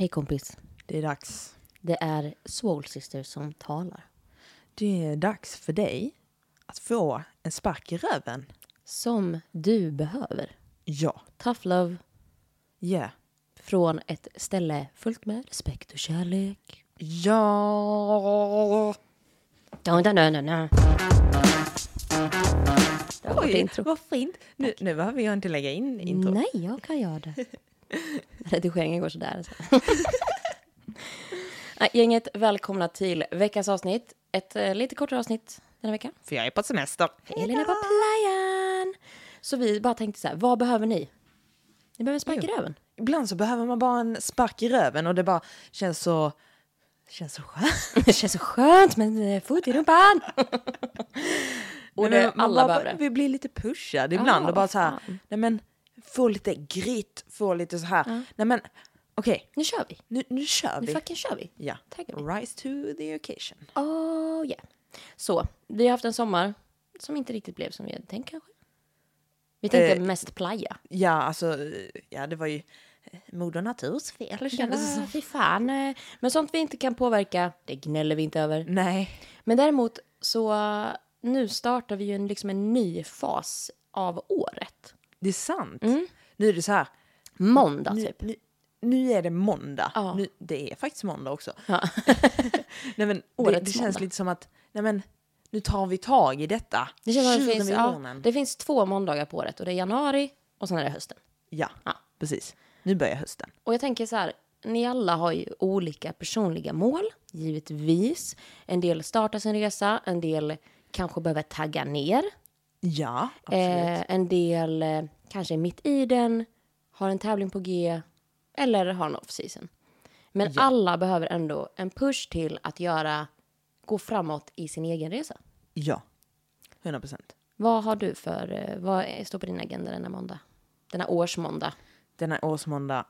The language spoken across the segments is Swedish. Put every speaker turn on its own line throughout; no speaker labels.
Hej kompis.
Det är dags.
Det är Swole Sister som talar.
Det är dags för dig att få en spark i röven.
Som du behöver.
Ja.
Tough love
Yeah.
från ett ställe fullt med respekt och kärlek.
Ja.
Dun, dun, dun, dun, intro.
vad fint. Nu, nu behöver jag inte lägga in intro.
Nej, jag kan göra det. Redigeringen går sådär. Så. Nej, Gänget, välkomna till veckans avsnitt. Ett eh, lite kortare avsnitt denna vecka.
För jag är på semester.
Elin är på playan. Så vi bara tänkte så här, vad behöver ni? Ni behöver sparka i röven.
Ibland så behöver man bara en spark i röven och det bara känns så... Känns så skönt.
Det känns så skönt med en eh, fot i rumpan. Och
Nej,
det,
men man
alla
bara,
behöver det.
Vi blir lite pushade ibland
Ja,
och bara
vad
så här,
fan.
nej men få lite grit, få lite så här. Nej men okej,
Nu kör vi.
nu, nu kör
Nu
vi.
fucking kör vi.
Ja,
Taggar
rise to the occasion.
Oh yeah. Så, vi har haft en sommar som inte riktigt blev som vi hade tänkt kanske. Vi tänkte
Eh,
mest playa.
Ja, alltså, ja det var ju eh, moder naturs fel kändes som.
fy fan. eh, Men sånt vi inte kan påverka, det gnäller vi inte över.
Nej.
Men däremot så nu startar vi ju en, liksom en ny fas av året.
Det är sant. Nu är det så här,
Måndag
nu,
typ.
nu, nu är det måndag.
Ja.
Nu, det är faktiskt måndag också.
Ja.
nej, men det, det känns
måndag.
lite som att, nej men, nu tar vi tag i detta.
Det, känns det, finns, ja, det finns två måndagar på året och det är januari och sen är det hösten.
Ja,
Ja.
precis. Nu börjar hösten.
Och jag tänker så här, ni alla har ju olika personliga mål, givetvis. En del startar sin resa, en del kanske behöver tagga ner.
Ja, absolut.
Eh, en del eh, kanske är mitt i den, har en tävling på G eller har en off-season. Men
Ja.
alla behöver ändå en push till att göra, gå framåt i sin egen resa.
Ja, 100 procent.
Vad har du för, eh, vad står på din agenda denna måndag? Denna årsmåndag?
Denna årsmåndag,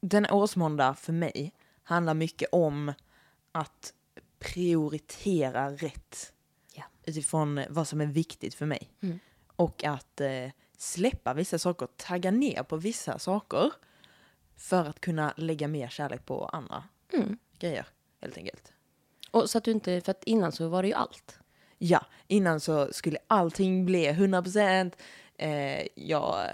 denna årsmåndag för mig handlar mycket om att prioritera rätt
Ja.
utifrån vad som är viktigt för mig.
Mm.
Och att eh, släppa vissa saker, tagga ner på vissa saker för att kunna lägga mer kärlek på andra
Mm.
grejer, helt enkelt.
Och så att du inte, för att innan så var det ju allt.
Ja, innan så skulle allting bli 100 procent. Eh, ja,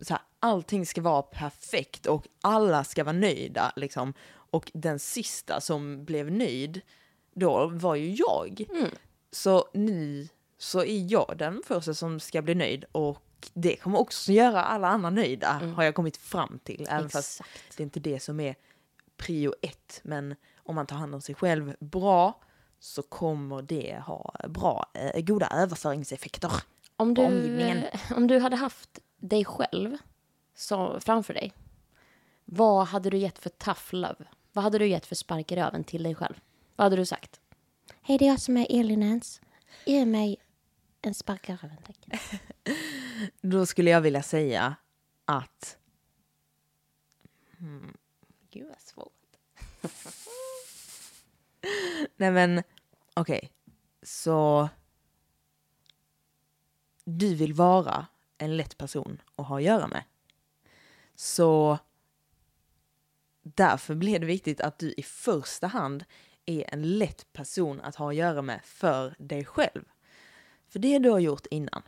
så här, allting ska vara perfekt och alla ska vara nöjda. Liksom. Och den sista som blev nöjd då var ju jag.
Mm.
Så nu så är jag den första som ska bli nöjd och det kommer också göra alla andra nöjda har jag kommit fram till. Även fast
Mm. Exakt.
det är inte det som är prio ett. Men om man tar hand om sig själv bra så kommer det ha bra, eh, goda överföringseffekter.
Om du,
omgivningen.
eh, om du hade haft dig själv så, framför dig, vad hade du gett för tough love? Vad hade du gett för spark i röven till dig själv? Vad hade du sagt? Hej, det är jag som är Elin Ens. Ge mig en spark i röven, tack.
Då skulle jag vilja säga att... Hmm, gud vad svårt. Nej men, okej. Så... Du vill vara en lätt person att ha att göra med. Så därför blir det viktigt att du i första hand är en lätt person att ha att göra med för dig själv. För det du har gjort innan,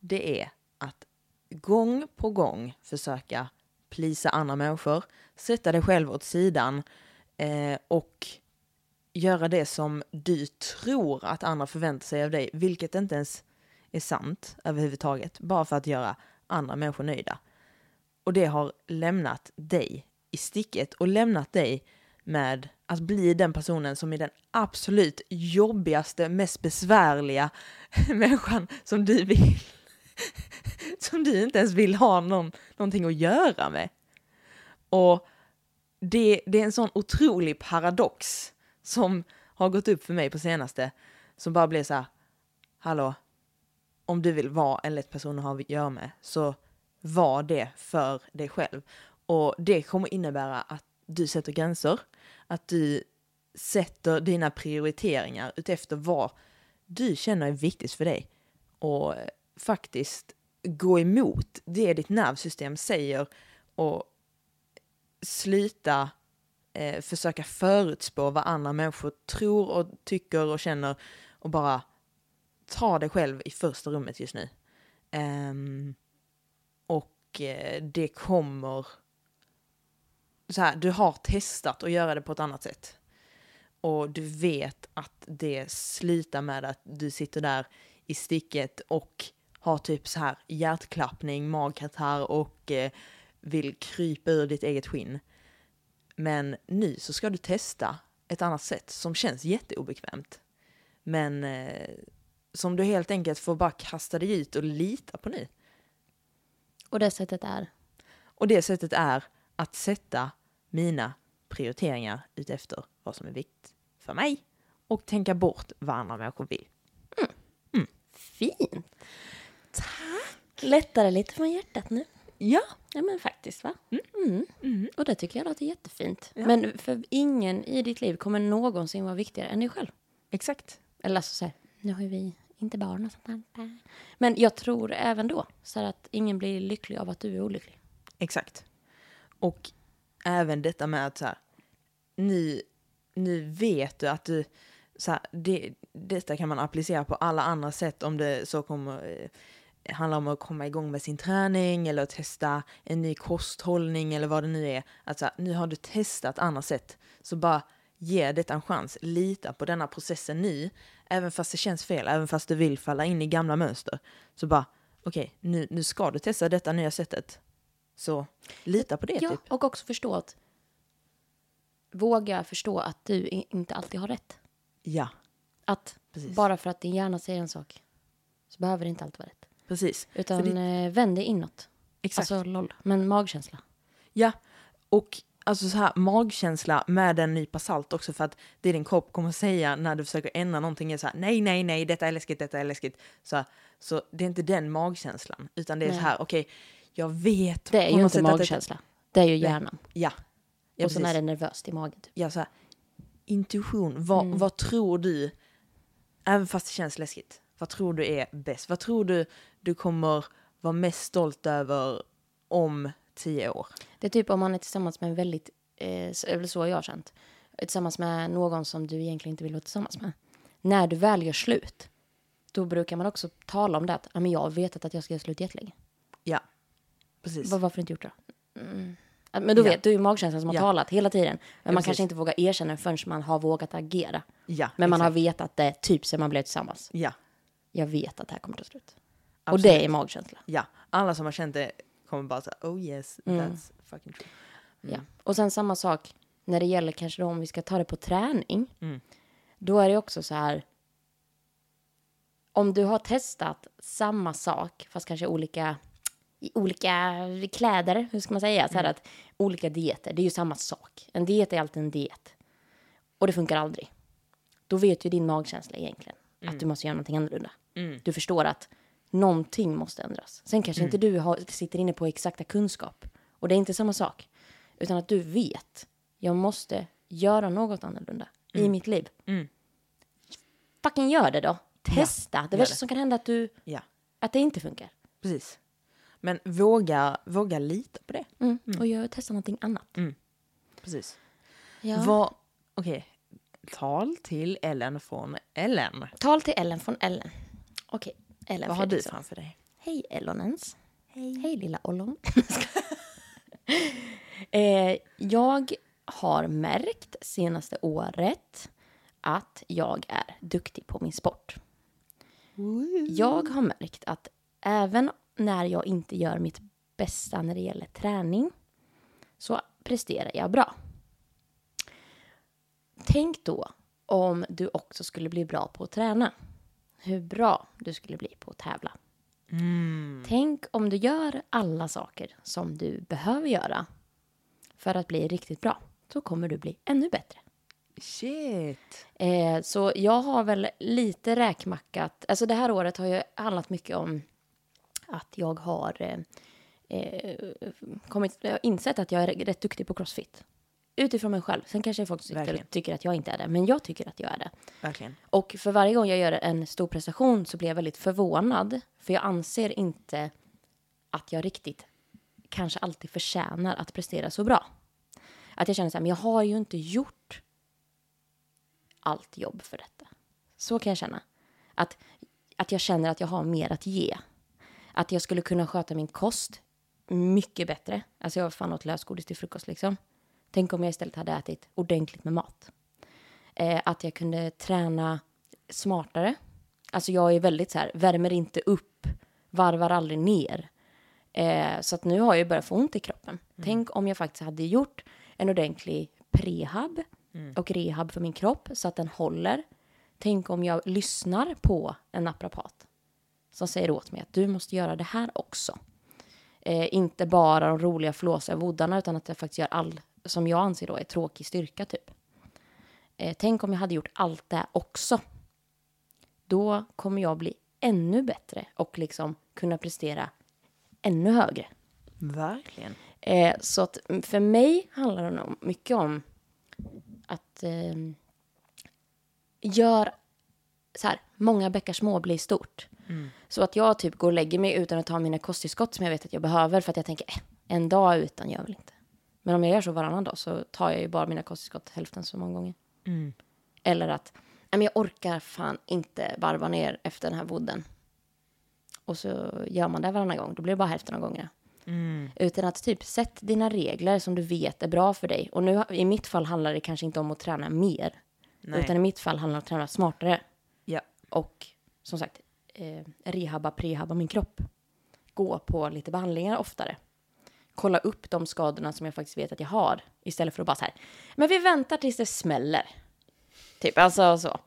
det är att gång på gång försöka plisa andra människor, sätta dig själv åt sidan eh, och göra det som du tror att andra förväntar sig av dig, vilket inte ens är sant överhuvudtaget, bara för att göra andra människor nöjda. Och det har lämnat dig i sticket och lämnat dig med att bli den personen som är den absolut jobbigaste, mest besvärliga människan som du vill som du inte ens vill ha någon, någonting att göra med. Och det, det är en sån otrolig paradox som har gått upp för mig på senaste, som bara blir så här, hallå, om du vill vara en lätt person att ha att göra med, så var det för dig själv. Och det kommer innebära att du sätter gränser, att du sätter dina prioriteringar utefter vad du känner är viktigt för dig. Och faktiskt gå emot det ditt nervsystem säger och sluta eh, försöka förutspå vad andra människor tror och tycker och känner och bara ta dig själv i första rummet just nu. Um, och eh, det kommer... Så här, du har testat att göra det på ett annat sätt. Och du vet att det slutar med att du sitter där i sticket och har typ så här hjärtklappning, magkatarr och eh, vill krypa ur ditt eget skinn. Men nu så ska du testa ett annat sätt som känns jätteobekvämt. Men eh, som du helt enkelt får bara kasta dig ut och lita på nu.
Och det sättet är?
Och det sättet är att sätta mina prioriteringar utefter vad som är viktigt för mig och tänka bort vad andra människor vill.
Fint! Tack! Lättare lite från hjärtat nu.
Ja,
Ja men faktiskt va? Mm. Och det tycker jag låter jättefint.
Ja.
Men för ingen i ditt liv kommer någonsin vara viktigare än dig själv.
exakt.
Eller alltså så här, nu har ju vi inte barn och sånt där. Men jag tror även då så att ingen blir lycklig av att du är olycklig.
Exakt. Och även detta med att så här, nu, nu vet du att du, så här, det, detta kan man applicera på alla andra sätt om det så kommer eh, handlar om att komma igång med sin träning eller att testa en ny kosthållning eller vad det nu är. Att så här, nu har du testat andra sätt, så bara ge detta en chans. Lita på denna processen nu, även fast det känns fel, även fast du vill falla in i gamla mönster. Så bara, okej, nu, nu ska du testa detta nya sättet. Så lita på det
Ja,
typ.
och också förstå att våga förstå att du inte alltid har rätt.
Ja,
Att
Precis.
bara för att din hjärna säger en sak så behöver det inte alltid vara rätt.
precis.
Utan
För
eh, vänd dig inåt.
Exakt.
Alltså LOL, men magkänsla.
Ja, och alltså så här magkänsla med en nypa salt också för att det din kropp kommer säga när du försöker ändra någonting är så här nej, nej, nej, detta är läskigt, detta är läskigt. Så, så det är inte den magkänslan, utan det är
Nej.
så här, okej, jag vet
Det är ju inte magkänsla. Det är ju hjärnan.
Ja. ja
och sen är det nervöst i magen. Typ.
ja, så här, intuition, vad,
Mm.
vad tror du, även fast det känns läskigt, vad tror du är bäst? Vad tror du du kommer vara mest stolt över om tio år?
Det är typ om man är tillsammans med en väldigt, eh, så- eller så har jag känt, tillsammans med någon som du egentligen inte vill vara tillsammans med. När du väl gör slut, då brukar man också tala om det att "Ja, men jag har vetat att jag ska göra slut jättelänge.
Ja, precis.
Var, varför inte gjort det? Mm. Ja, Men då
Ja.
vet du är ju magkänslan som har
Ja.
talat hela tiden. Men man
precis.
kanske inte vågar erkänna förrän man har vågat agera.
Ja,
Men man har
exakt.
vetat det typ sen man blev tillsammans.
Ja,
Jag vet att det här kommer ta slut. Och
absolut.
det är magkänsla.
Ja, alla som har känt det kommer bara säga oh yes, that's fucking true.
Ja. Och sen samma sak när det gäller kanske då om vi ska ta det på träning.
Mm.
Då är det också så här. Om du har testat samma sak fast kanske olika i olika kläder, hur ska man säga? Så här att olika dieter, det är ju samma sak. En diet är alltid en diet. Och det funkar aldrig. Då vet ju din magkänsla egentligen att du måste göra någonting annorlunda.
Mm.
Du förstår att någonting måste ändras. Sen kanske inte du har, sitter inne på exakta kunskap. Och det är inte samma sak. Utan att du vet, jag måste göra något annorlunda i mitt liv.
Mm.
Fucking gör det då. Testa. det
gör
värsta
det.
som kan hända är att, du,
Ja,
att det inte funkar.
precis. Men våga, våga lita på det.
Mm. Och jag testar någonting annat.
Precis.
Ja.
Vad, okej, tal till Ellen från Ellen.
Tal till Ellen från Ellen. Okej, Ellen
Vad har du framför dig?
Hej Ellonens. Hej. Hej lilla ollon. eh, jag har märkt senaste året att jag är duktig på min sport. Jag har märkt att även när jag inte gör mitt bästa när det gäller träning så presterar jag bra. Tänk då om du också skulle bli bra på att träna. Hur bra du skulle bli på att tävla. Tänk om du gör alla saker som du behöver göra för att bli riktigt bra. Så kommer du bli ännu bättre.
Shit.
Eh, så jag har väl lite räkmackat. Alltså det här året har ju handlat mycket om att jag har eh, eh, kommit, jag har insett att jag är rätt duktig på crossfit. Utifrån mig själv. Sen kanske folk tycker, tycker att jag inte är det. Men jag tycker att jag är det.
Verkligen.
Och för varje gång jag gör en stor prestation så blir jag väldigt förvånad. För jag anser inte att jag riktigt kanske alltid förtjänar att prestera så bra. Att jag känner så här, men jag har ju inte gjort allt jobb för detta. Så kan jag känna. Att, att jag känner att jag har mer att ge. Att jag skulle kunna sköta min kost mycket bättre. Alltså jag fan åt lösgodis till frukost liksom. Tänk om jag istället hade ätit ordentligt med mat. Eh, att jag kunde träna smartare. Alltså jag är väldigt så här, värmer inte upp, varvar aldrig ner. Eh, så att nu har jag börjat få ont i kroppen. Tänk om jag faktiskt hade gjort en ordentlig prehab och rehab för min kropp så att den håller. Tänk om jag lyssnar på en naprapat som säger åt mig att du måste göra det här också. Eh, inte bara de roliga flåsiga voddarna utan att jag faktiskt gör all som jag anser då är tråkig styrka typ. Eh, tänk om jag hade gjort allt det också. Då kommer jag bli ännu bättre och liksom kunna prestera ännu högre.
Verkligen.
Eh, så att för mig handlar det nog mycket om att eh, gör så här, många bäckar små blir stort. Så att jag typ går och lägger mig utan att ta mina kosttillskott som jag vet att jag behöver för att jag tänker eh, en dag utan gör väl inte. Men om jag gör så varannan dag så tar jag ju bara mina kosttillskott hälften så många gånger. Eller att men jag orkar fan inte varva ner efter den här vodden. Och så gör man det varannan gång, då blir det bara hälften av gångerna. Utan att typ sätt dina regler som du vet är bra för dig. Och nu i mitt fall handlar det kanske inte om att träna mer.
Nej.
Utan i mitt fall handlar det om att träna smartare. Och som sagt, eh, rehabba, prehabba min kropp. Gå på lite behandlingar oftare. Kolla upp de skadorna som jag faktiskt vet att jag har. Istället för att bara så här, men vi väntar tills det smäller. Typ, alltså så.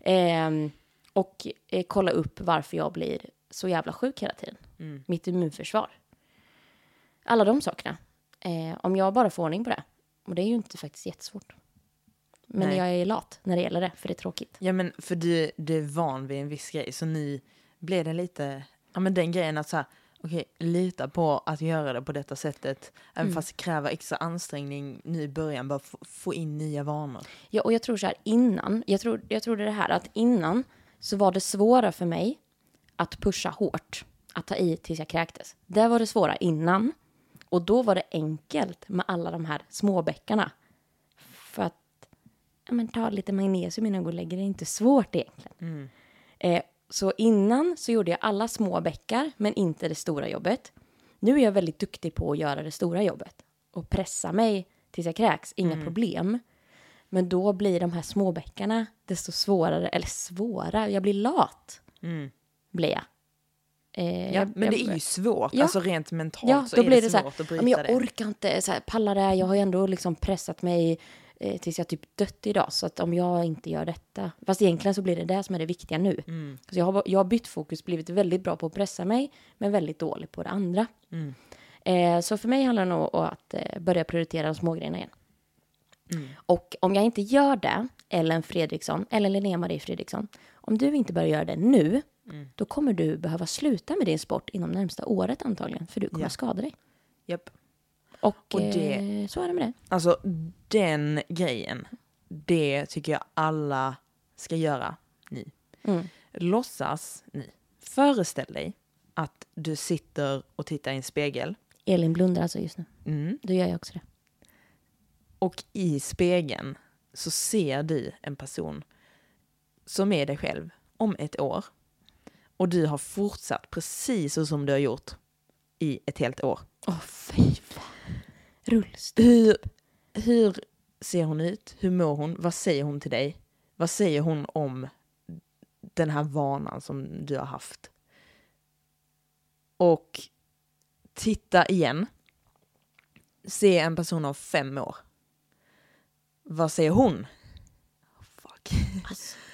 Ehm, och eh, kolla upp varför jag blir så jävla sjuk hela tiden. Mitt immunförsvar. Alla de sakerna. Eh, om jag bara får ordning på det. Och det är ju inte faktiskt jättesvårt. Men
Nej.
jag är lat när det gäller det, för det är tråkigt.
Ja men för du, du är van vid en viss grej så nu blev det lite, ja men den grejen att så här, okej, lita på att göra det på detta sättet, även fast det kräver extra ansträngning nu i början, bara få, in nya vanor.
Ja, och jag tror så här innan, jag tror, jag är det här att innan så var det svåra för mig att pusha hårt, att ta i tills jag kräktes. Det var det svåra innan. Och då var det enkelt med alla de här småbäckarna. Att men, ta lite magnesium innan jag går och lägger det är inte svårt egentligen. Eh, så innan så gjorde jag alla små bäckar, men inte det stora jobbet. Nu är jag väldigt duktig på att göra det stora jobbet. Och pressa mig tills jag kräks, inga problem. Men då blir de här små bäckarna desto svårare, eller svåra, jag blir lat. Blir jag. Eh,
Ja,
jag-
men det
jag-
är ju svårt,
Ja.
alltså rent mentalt
Ja,
så
då
är
blir
det
det
svårt
så här,
att
ja,
bryta
men jag
det.
orkar inte så här, palla det. Jag har ju ändå liksom pressat mig eh, tills jag typ dött idag. Så att om jag inte gör detta, fast egentligen så blir det det som är det viktiga nu.
Mm.
Så jag, har, jag har bytt fokus, blivit väldigt bra på att pressa mig, men väldigt dålig på det andra.
Mm.
Eh, så för mig handlar det nog om att eh, börja prioritera de små grejerna igen.
Mm.
Och om jag inte gör det, Ellen Fredriksson, eller Linnea Marie Fredriksson, om du inte börjar göra det nu,
Mm.
då kommer du behöva sluta med din sport inom närmsta året antagligen, för du kommer
Ja.
skada dig.
Japp.
Och,
Och det-
eh, så är det med det.
Alltså den grejen, det tycker jag alla ska göra nu.
Mm.
Låtsas nu. Föreställ dig att du sitter och tittar i en spegel.
Elin blundar alltså just nu.
Mm.
Då gör jag också det.
Och i spegeln så ser du en person som är dig själv om ett år. Och du har fortsatt precis så som du har gjort i ett helt år.
Åh, fy fan. Rullstol.
Hur, hur ser hon ut? Hur mår hon? Vad säger hon till dig? Vad säger hon om den här vanan som du har haft? Och titta igen. Se en person av fem år. Vad säger hon? Fuck.
Alltså,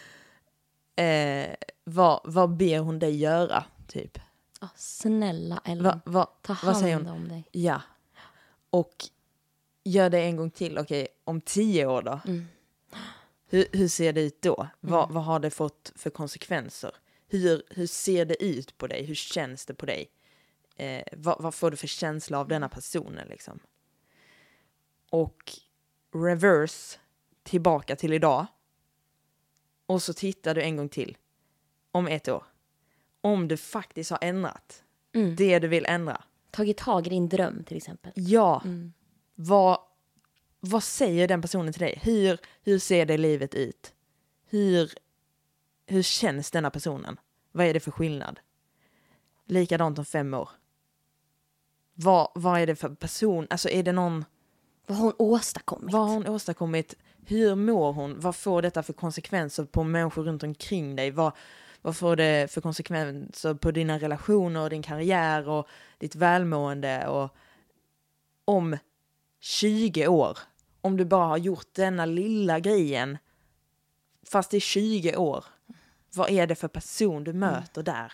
Eh, vad, vad ber hon dig göra, typ?
åh, snälla Ellen.
Va, va,
Ta
vad säger
hand
hon?
om dig.
Ja. Och gör det en gång till. Okej, om tio år då?
Mm.
Hur, hur ser det ut då? Vad, vad har det fått för konsekvenser? Hur, hur ser det ut på dig? Hur känns det på dig? Eh, vad, vad får du för känsla av denna personen liksom? Och reverse tillbaka till idag. Och så tittar du en gång till. Om ett år. Om du faktiskt har ändrat
Mm.
det du vill ändra.
Tagit tag i din dröm till exempel.
Ja,
Mm.
vad, vad säger den personen till dig? Hur, hur ser det livet ut? Hur, hur känns denna personen? Vad är det för skillnad? Likadant om fem år. Vad, vad är det för person? Alltså är det någon...
Vad har hon åstadkommit?
Vad har hon åstadkommit? Hur mår hon? Vad får detta för konsekvenser på människor runt omkring dig? Vad, vad får det för konsekvenser på dina relationer och din karriär och ditt välmående? Och om 20 år, om du bara har gjort denna lilla grejen, fast är 20 år, vad är det för person du möter där?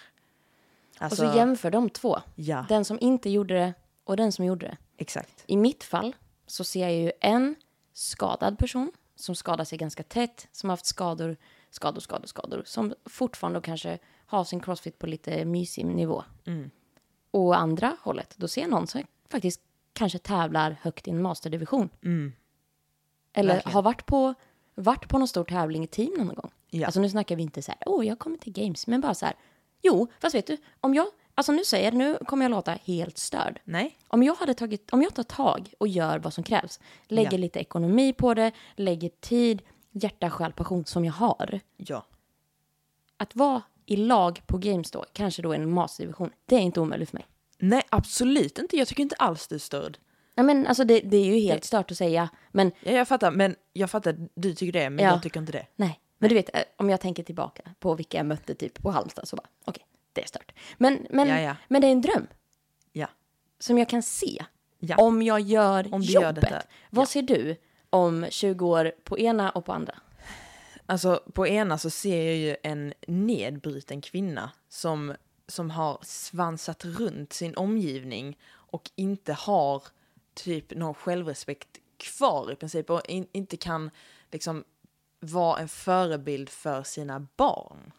Alltså,
och så jämför de två.
ja,
Den som inte gjorde det och den som gjorde det.
exakt.
I mitt fall så ser jag ju en skadad person som skadar sig ganska tätt, som har haft skador, skador, skador, skador, som fortfarande kanske har sin crossfit på lite mysig nivå.
Mm.
Och andra hållet, då ser jag någon som faktiskt kanske tävlar högt i en masterdivision.
Mm.
Eller
Verkligen.
har varit på, varit på någon stor tävling i team någon gång.
Ja.
Alltså nu snackar vi inte så här, åh jag kommer till games, men bara så här, jo, fast vet du, om jag, alltså nu säger nu kommer jag låta helt störd.
Nej,
Om jag hade tagit, om jag tar tag och gör vad som krävs, lägger
Ja.
lite ekonomi på det, lägger tid, hjärta, själ, passion som jag har.
ja.
Att vara i lag på games då, kanske då i en masterdivision, det är inte omöjligt för mig.
Nej, absolut inte. Jag tycker inte alls du är störd.
Ja, men alltså det, det är ju helt stört att säga, men
Ja, jag fattar, men jag fattar att du tycker det, men
Ja.
jag tycker inte det.
nej. Men du vet, eh, om jag tänker tillbaka på vilka jag mötte typ på Halmstad så bara, okej, det är stört. Men, men,
Ja, ja.
men det är en dröm
Ja.
som jag kan se om jag gör
Om gör
jobbet.
detta.
Vad ser du om 20 år på ena och på andra?
Alltså på ena så ser jag ju en nedbruten kvinna som, som har svansat runt sin omgivning och inte har typ någon självrespekt kvar i princip och in, inte kan liksom vara en förebild för sina barn.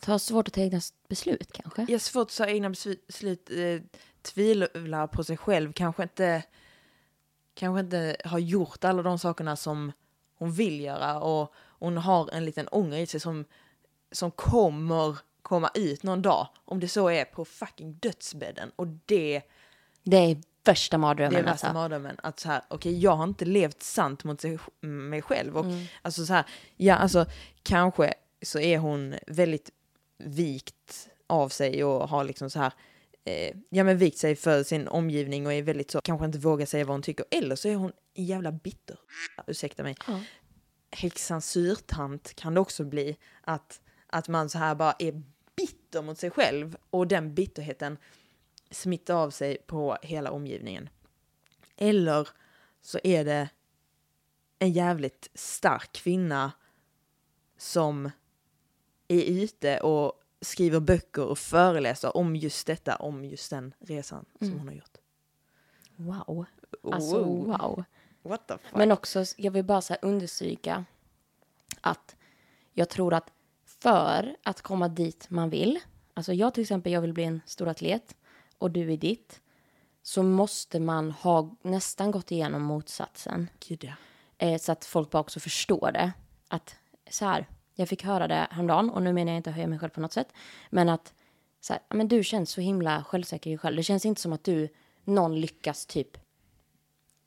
Det har svårt att ta egna beslut kanske?
Har svårt att ta egna beslut, eh, tvivlar på sig själv, kanske inte, kanske inte har gjort alla de sakerna som hon vill göra och hon har en liten ånger i sig som, som kommer komma ut någon dag, om det så är på fucking dödsbädden. Och det,
Det är värsta
det är
mardrömmen
värsta
alltså.
mardrömmen. Att så här, okej, jag har inte levt sant mot sig, mig själv. Och
Mm.
alltså så här, ja alltså kanske så är hon väldigt vikt av sig och har liksom så här, eh, ja men vikt sig för sin omgivning och är väldigt så, kanske inte vågar säga vad hon tycker. Eller så är hon en jävla bitter. Ursäkta mig.
Ja.
Häxans syrtant kan det också bli. Att, att man så här bara är bitter mot sig själv och den bitterheten smittar av sig på hela omgivningen. Eller så är det en jävligt stark kvinna som är ute och skriver böcker och föreläser om just detta, om just den resan som
Mm.
hon har gjort.
Wow. Alltså
Wow.
wow.
What the fuck?
Men också, jag vill bara så understryka att jag tror att för att komma dit man vill, alltså jag till exempel, jag vill bli en stor atlet och du är ditt, så måste man ha nästan gått igenom motsatsen.
Gud ja.
Eh, så att folk bara också förstår det. Att så här, jag fick höra det häromdagen och nu menar jag inte att höja mig själv på något sätt. Men att så här, men du känns så himla självsäker i dig själv. Det känns inte som att du, någon lyckas typ.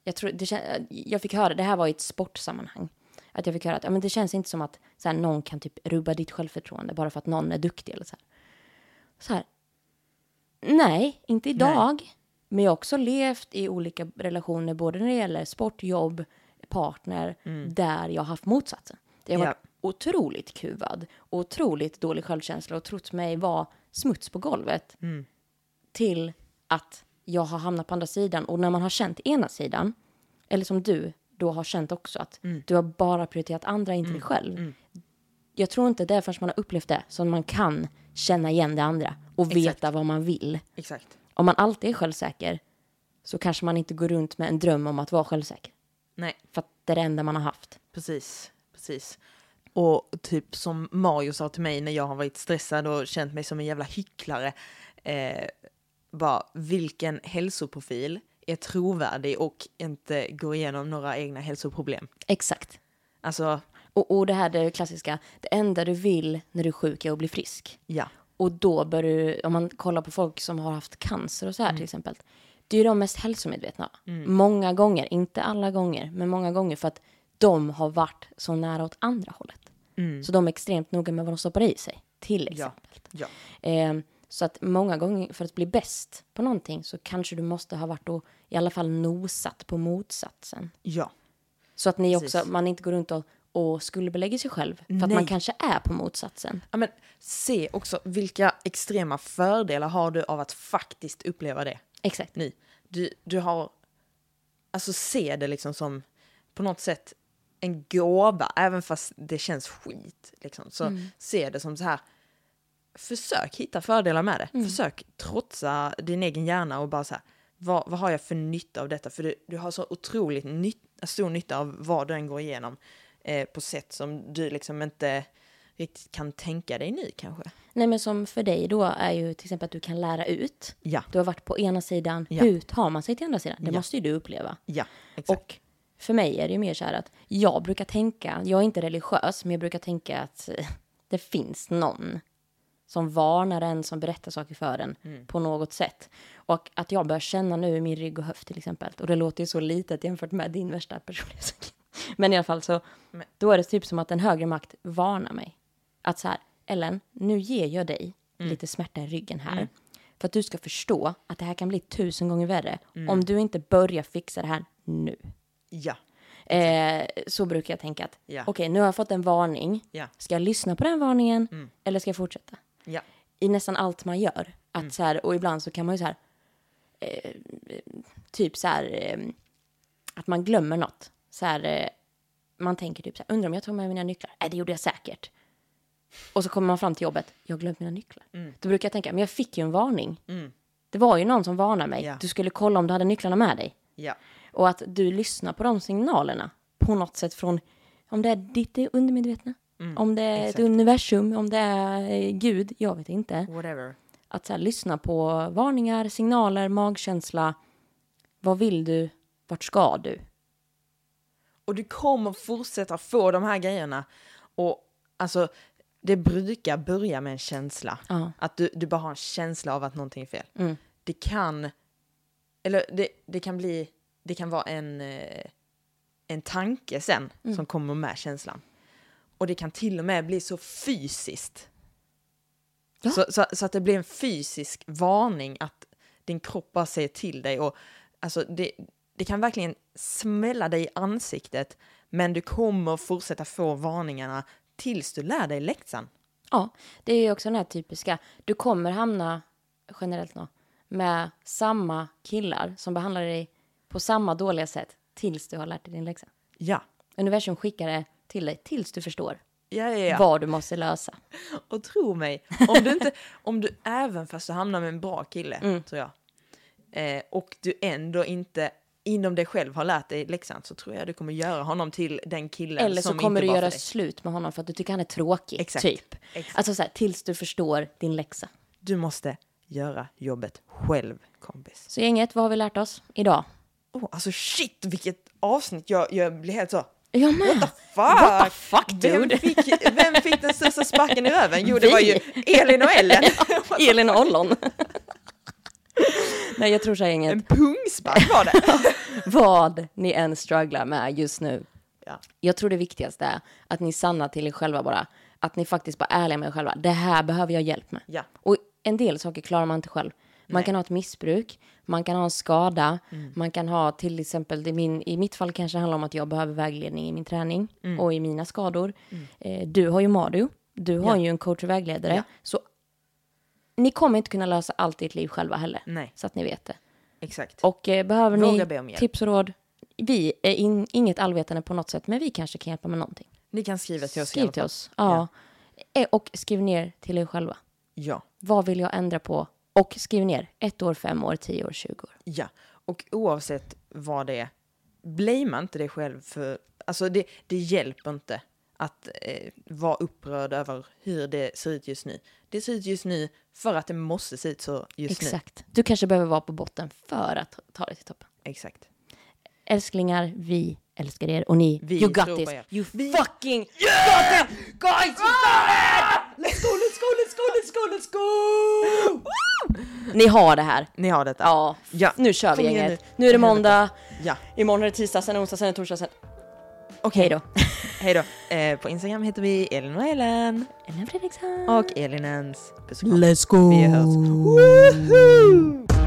Jag, tror, det, jag fick höra, det här var i ett sportsammanhang. Att jag fick höra att ja, men det känns inte som att så här, någon kan typ rubba ditt självförtroende bara för att någon är duktig eller så här. Så här. Nej, inte idag. Men jag har också levt i olika relationer, både när det gäller sport, jobb, partner, där jag har haft motsatsen. Det har
Ja.
varit otroligt kuvad, otroligt dålig självkänsla och trott mig vara smuts på golvet. Till att jag har hamnat på andra sidan. Och när man har känt ena sidan, eller som du då har känt också, att du har bara prioriterat andra, inte dig själv. Jag tror inte det är förrän man har upplevt det som man kan känna igen det andra och
Exakt.
veta vad man vill.
Exakt.
Om man alltid är självsäker så kanske man inte går runt med en dröm om att vara självsäker.
Nej,
För att det är det enda man har haft.
precis. Precis. Och typ som Mario sa till mig när jag har varit stressad och känt mig som en jävla hycklare. Eh, bara, vilken hälsoprofil är trovärdig och inte går igenom några egna hälsoproblem?
Exakt.
Alltså,
Och, och det här det klassiska, det enda du vill när du är sjuk är att bli frisk.
ja.
Och då bör du, om man kollar på folk som har haft cancer och så här till exempel. det är ju de mest hälsomedvetna. Många gånger, inte alla gånger, men många gånger för att de har varit så nära åt andra hållet. Så de är extremt noga med vad de stoppar i sig, till exempel.
Ja.
Eh, så att många gånger för att bli bäst på någonting så kanske du måste ha varit och i alla fall nosat på motsatsen.
Ja.
Så att ni
Precis.
också, man inte går runt och, och skuldbelägger sig själv för att
Nej.
man kanske är på motsatsen.
ja men se också vilka extrema fördelar har du av att faktiskt uppleva det
Exakt.
nu. Du, du har, alltså se det liksom som på något sätt en gåva, även fast det känns skit. Liksom. Så se det som så här, försök hitta fördelar med det. Försök trotsa din egen hjärna och bara så här, vad, vad har jag för nytta av detta? För du, du har så otroligt nytt, stor nytta av vad du än går igenom eh, på sätt som du liksom inte riktigt kan tänka dig nu kanske.
Nej men som för dig då är ju till exempel att du kan lära ut.
Ja,
Du har varit på ena sidan,
Ja.
hur tar man sig till andra sidan? Det
Ja.
måste ju du uppleva.
ja, exakt.
Och för mig är det ju mer så här att jag brukar tänka, jag är inte religiös, men jag brukar tänka att det finns någon som varnar en, som berättar saker för en
Mm.
på något sätt. Och att jag börjar känna nu i min rygg och höft till exempel, och det låter ju så litet jämfört med din värsta personlighet. Men i alla fall så,
Men-
då är det typ som att en högre makt varnar mig. Att så här, Ellen, nu ger jag dig
Mm.
lite smärta i ryggen här. För att du ska förstå att det här kan bli tusen gånger värre
Mm.
om du inte börjar fixa det här nu.
Ja,
Eh, så brukar jag tänka att
Ja.
okej, nu har jag fått en varning.
ja,
Ska jag lyssna på den varningen eller ska jag fortsätta?
ja,
I nästan allt man gör. Att så här, och ibland så kan man ju så här, eh, typ så här, eh, att man glömmer något. Så här, eh, man tänker typ så här, undrar om jag tog med mina nycklar? Nej, det gjorde jag säkert. Och så kommer man fram till jobbet, jag har glömt mina nycklar. Då brukar jag tänka, men jag fick ju en varning. Det var ju någon som varnade mig.
Ja.
Du skulle kolla om du hade nycklarna med dig.
ja,
Och att du lyssnar på de signalerna på något sätt från, om det är ditt undermedvetna, om det är
exakt.
ett universum, om det är eh, Gud, jag vet inte.
whatever.
Att så här, lyssna på varningar, signaler, magkänsla. Vad vill du? Vart ska du?
Och du kommer fortsätta få de här grejerna. Och alltså, det brukar börja med en känsla.
Ja.
Att du, du bara har en känsla av att någonting är fel.
Mm.
Det kan, eller det, det kan bli, det kan vara en, eh, en tanke sen
Mm.
som kommer med känslan. Och det kan till och med bli så fysiskt.
Ja.
Så, så, så att det blir en fysisk varning att din kropp bara säger till dig. Och alltså det, det kan verkligen smälla dig i ansiktet men du kommer fortsätta få varningarna tills du lär dig läxan.
Ja, det är ju också den här typiska, du kommer hamna, generellt nå, med samma killar som behandlar dig på samma dåliga sätt tills du har lärt dig din läxa.
Ja.
Universum skickar det till dig tills du förstår
Ja, ja, ja.
vad du måste lösa.
Och tro mig, om du inte, om du även fast du hamnar med en bra kille,
Mm.
tror jag, eh, och du ändå inte inom dig själv har lärt dig läxan så tror jag du kommer göra honom till den killen
Eller så
som
kommer du göra slut med honom för att du tycker han är tråkig,
Exakt.
typ.
Exakt.
Alltså så här, tills du förstår din läxa.
Du måste göra jobbet själv, kompis.
Så gänget, vad har vi lärt oss idag?
Oh, alltså shit, vilket avsnitt! Jag, jag blir helt så...
Jag med.
Fuck!
What the fuck,
vem,
dude?
fick, vem fick den största sparken i röven? Jo, det var ju Elin och Ellen.
Elin och Ollon. Nej, jag tror så här gänget.
En pungspark var det.
Vad ni än strugglar med just nu.
Ja.
Jag tror det viktigaste är att ni sannar till er själva bara. Att ni faktiskt bara är ärliga med er själva. Det här behöver jag hjälp med.
Ja.
Och en del saker klarar man inte själv. Man kan ha ett missbruk, man kan ha en skada, man kan ha till exempel, i, min, i mitt fall kanske det handlar om att jag behöver vägledning i min träning och i mina skador. Eh, du har ju Mario, du har
Ja.
ju en coach och vägledare.
Ja.
Så ni kommer inte kunna lösa allt i ert liv själva heller.
Nej.
Så att ni vet det.
Exakt.
Och eh, behöver
Våga
ni tips och råd, vi är in, inget allvetande på något sätt, men vi kanske kan hjälpa med någonting.
Ni kan skriva till oss
Skriv till oss. Ja. Eh, Och skriv ner till er själva.
Ja.
Vad vill jag ändra på? Och skriv ner ett år, fem år, tio år, tjugo år.
Ja, och oavsett vad det är, blamea inte dig själv för... Alltså det, det hjälper inte att eh, vara upprörd över hur det ser ut just nu. Det ser ut just nu för att det måste se ut så just nu.
Exakt. Du kanske behöver vara på botten för att ta dig till toppen.
Exakt.
Älsklingar, vi älskar er och ni,
Vi
you got this.
er.
You
Vi-
fucking
Guys, we got it! Let's go, let's let's go, let's go, let's go, let's go!
Ni har det här.
Ni har detta.
Ja,
Ja,
nu kör vi
kom igen
gänget.
nu.
Nu är det måndag,
Ja,
imorgon är det tisdag, sen är det onsdag, sen är det torsdag, sen...
okej
Hej då.
Hej då. Eh, på Instagram heter vi Elin och Ellen.
Ellen Fredriksson.
Och Elinens.
Let's go!
Vi hörs. Woohoo!